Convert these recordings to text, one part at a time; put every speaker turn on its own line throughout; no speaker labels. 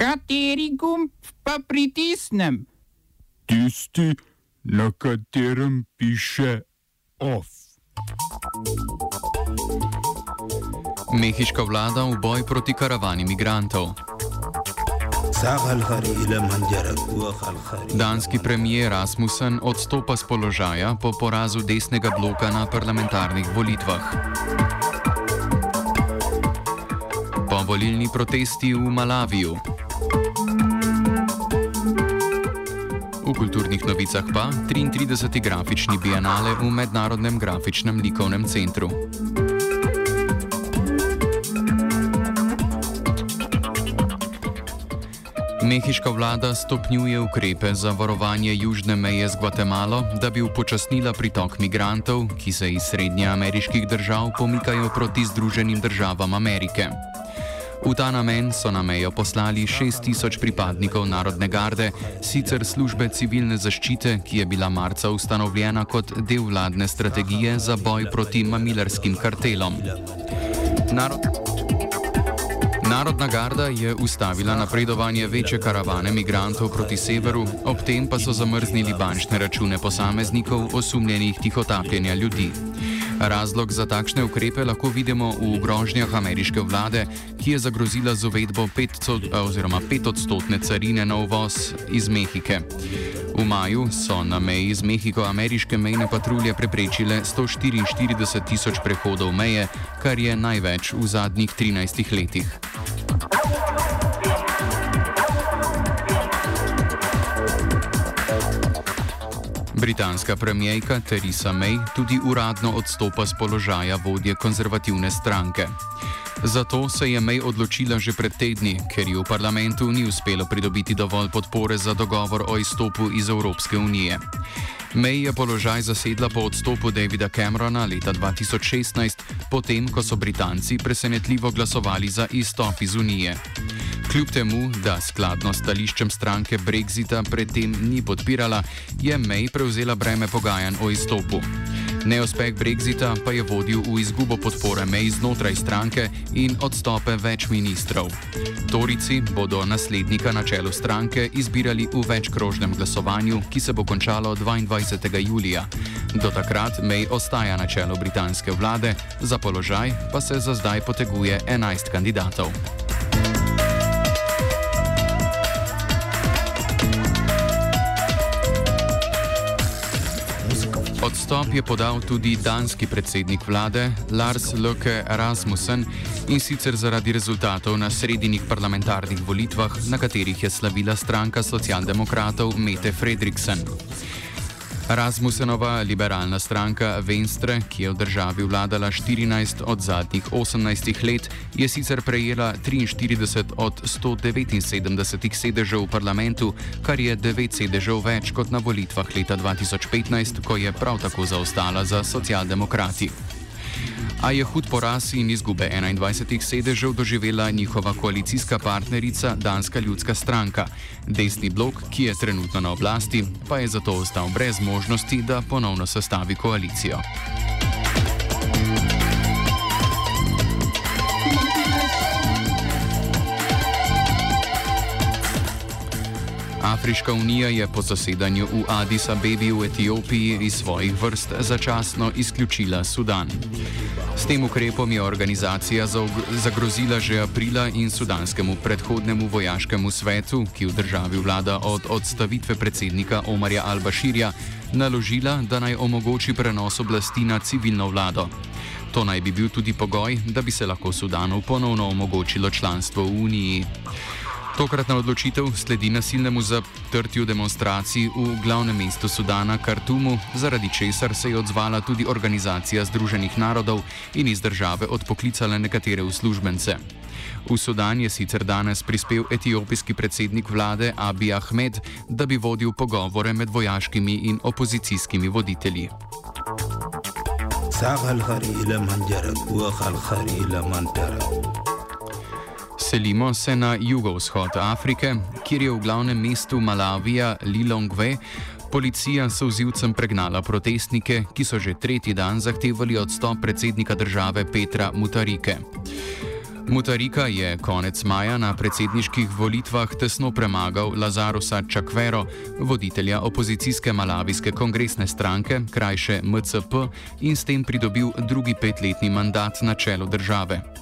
Kateri gumb pa pritisnem?
Tisti, na katerem piše OF.
Mehiška vlada v boj proti karavani migrantov. Danski premijer Rasmussen odstopa z položaja po porazu desnega bloka na parlamentarnih volitvah. Povolilni protesti v Malaviju. V kulturnih novicah pa 33. grafični bienale v Mednarodnem grafičnem likovnem centru. Mehiška vlada stopnjuje ukrepe za varovanje južne meje z Gvatemalo, da bi upočasnila pritok migrantov, ki se iz srednjeameriških držav pomikajo proti Združenim državam Amerike. V ta namen so na mejo poslali 6000 pripadnikov Narodne garde, sicer službe civilne zaščite, ki je bila marca ustanovljena kot del vladne strategije za boj proti mamilarskim kartelom. Narod Narodna garda je ustavila napredovanje večje karavane migrantov proti severu, ob tem pa so zamrznili bančne račune posameznikov osumljenih tihotapljenja ljudi. Razlog za takšne ukrepe lahko vidimo v grožnjah ameriške vlade, ki je zagrozila z uvedbo 5-odstotne carine na uvoz iz Mehike. V maju so na meji z Mehiko ameriške mejne patrulje preprečile 144 tisoč prehodov meje, kar je največ v zadnjih 13 letih. Britanska premijejka Theresa May tudi uradno odstopa z položaja vodje konzervativne stranke. Zato se je May odločila že pred tedni, ker ji v parlamentu ni uspelo pridobiti dovolj podpore za dogovor o izstopu iz Evropske unije. May je položaj zasedla po odstopu Davida Camerona leta 2016, potem ko so Britanci presenetljivo glasovali za izstop iz Unije. Kljub temu, da skladno stališčem stranke Brexita predtem ni podpirala, je May prevzela breme pogajanj o izstopu. Neuspeh Brexita pa je vodil v izgubo podpore May znotraj stranke in odstope več ministrov. Torici bodo naslednika na čelu stranke izbirali v večkrožnem glasovanju, ki se bo končalo 22. julija. Do takrat May ostaja na čelu britanske vlade, za položaj pa se za zdaj poteguje 11 kandidatov. Odstop je podal tudi danski predsednik vlade Lars Løkke Rasmussen in sicer zaradi rezultatov na sredinjih parlamentarnih volitvah, na katerih je slavila stranka socialdemokratov Mete Fredriksen. Rasmussenova liberalna stranka Venstre, ki je v državi vladala 14 od zadnjih 18 let, je sicer prejela 43 od 179 sedežev v parlamentu, kar je 9 sedežev več kot na volitvah leta 2015, ko je prav tako zaostala za socialdemokrati. A je hud poraz in izgube 21 sedežev doživela njihova koalicijska partnerica Danska ljudska stranka. Desni blok, ki je trenutno na oblasti, pa je zato ostal brez možnosti, da ponovno sestavi koalicijo. Afriška unija je po zasedanju v Addis Abebi v Etiopiji iz svojih vrst začasno izključila Sudan. S tem ukrepom je organizacija zagrozila že aprila in sudanskemu predhodnemu vojaškemu svetu, ki v državi vlada od odstavitve predsednika Omarja Al-Bashirja, naložila, da naj omogoči prenos oblasti na civilno vlado. To naj bi bil tudi pogoj, da bi se lahko Sudanu ponovno omogočilo članstvo v Uniji. Tokratna odločitev sledi nasilnemu zatrtju demonstracij v glavnem mestu Sudana, Kartumu, zaradi česar se je odzvala tudi Organizacija Združenih narodov in iz države odpoklicala nekatere uslužbence. V Sudan je sicer danes prispel etiopijski predsednik vlade Abi Ahmed, da bi vodil pogovore med vojaškimi in opozicijskimi voditelji. Sagal hari ila manjara, kuahal hari ila mantara. Selimo se na jugovzhod Afrike, kjer je v glavnem mestu Malavija Lilongve policija s vzivcem pregnala protestnike, ki so že tretji dan zahtevali odstop predsednika države Petra Mutarike. Mutarika je konec maja na predsedniških volitvah tesno premagal Lazarusa Čakvero, voditelja opozicijske malavijske kongresne stranke, krajše MCP, in s tem pridobil drugi petletni mandat na čelu države.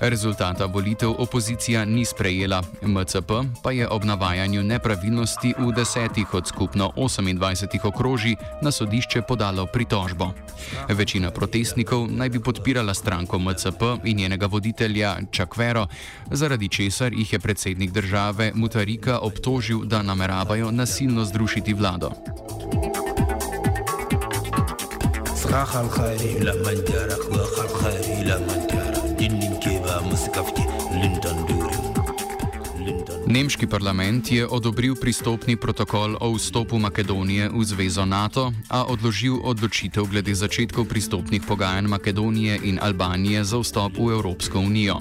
Rezultata volitev opozicija ni sprejela, MCP pa je ob navajanju nepravilnosti v desetih od skupno 28 okrožij na sodišče podalo pritožbo. Večina protestnikov naj bi podpirala stranko MCP in njenega voditelja Čakvero, zaradi česar jih je predsednik države Mutarika obtožil, da nameravajo nasilno združiti vlado. Sraha al-Khairi, la manjara, al-Khairi, la manjara. Nemški parlament je odobril pristopni protokol o vstopu Makedonije v zvezo NATO, a odložil odločitev glede začetkov pristopnih pogajanj Makedonije in Albanije za vstop v Evropsko unijo.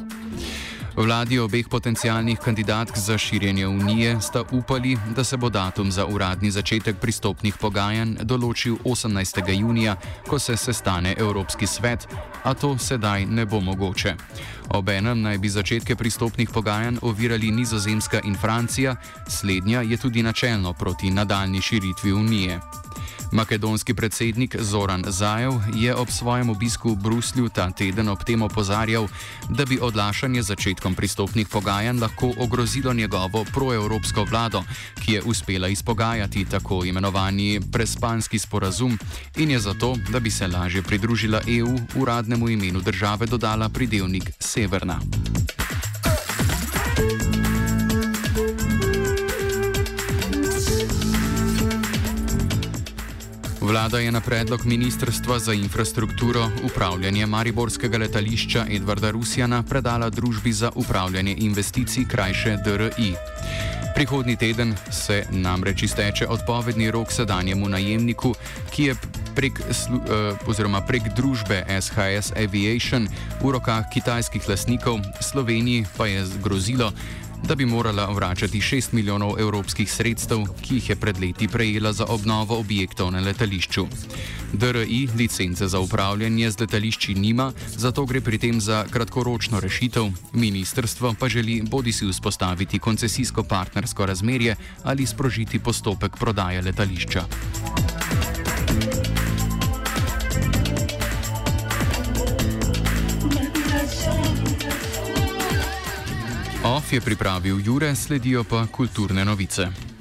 Vladi obeh potencijalnih kandidatk za širjenje unije sta upali, da se bo datum za uradni začetek pristopnih pogajanj določil 18. junija, ko se sestane Evropski svet, a to sedaj ne bo mogoče. Obenem naj bi začetke pristopnih pogajanj ovirali Nizozemska in Francija, slednja je tudi načelno proti nadaljni širitvi unije. Makedonski predsednik Zoran Zajev je ob svojem obisku v Bruslju ta teden ob tem opozarjal, da bi odlašanje začetkom pristopnih pogajanj lahko ogrozilo njegovo proevropsko vlado, ki je uspela izpogajati tako imenovani prespanski sporazum in je zato, da bi se lažje pridružila EU, uradnemu imenu države dodala pridevnik Severna. Vlada je na predlog Ministrstva za infrastrukturo upravljanje Mariborskega letališča Edvarda Rusjana predala družbi za upravljanje investicij krajše DRI. Prihodni teden se namreč izteče odpovedni rok sedanjemu najemniku, ki je prek, uh, prek družbe SHS Aviation v rokah kitajskih lasnikov, Sloveniji pa je grozilo, da bi morala vračati 6 milijonov evropskih sredstev, ki jih je pred leti prejela za obnovo objektov na letališču. DRI licence za upravljanje z letališči nima, zato gre pri tem za kratkoročno rešitev. Ministrstvo pa želi bodi si vzpostaviti koncesijsko partnersko razmerje ali sprožiti postopek prodaje letališča. OF je pripravil Jure, sledijo pa kulturne novice.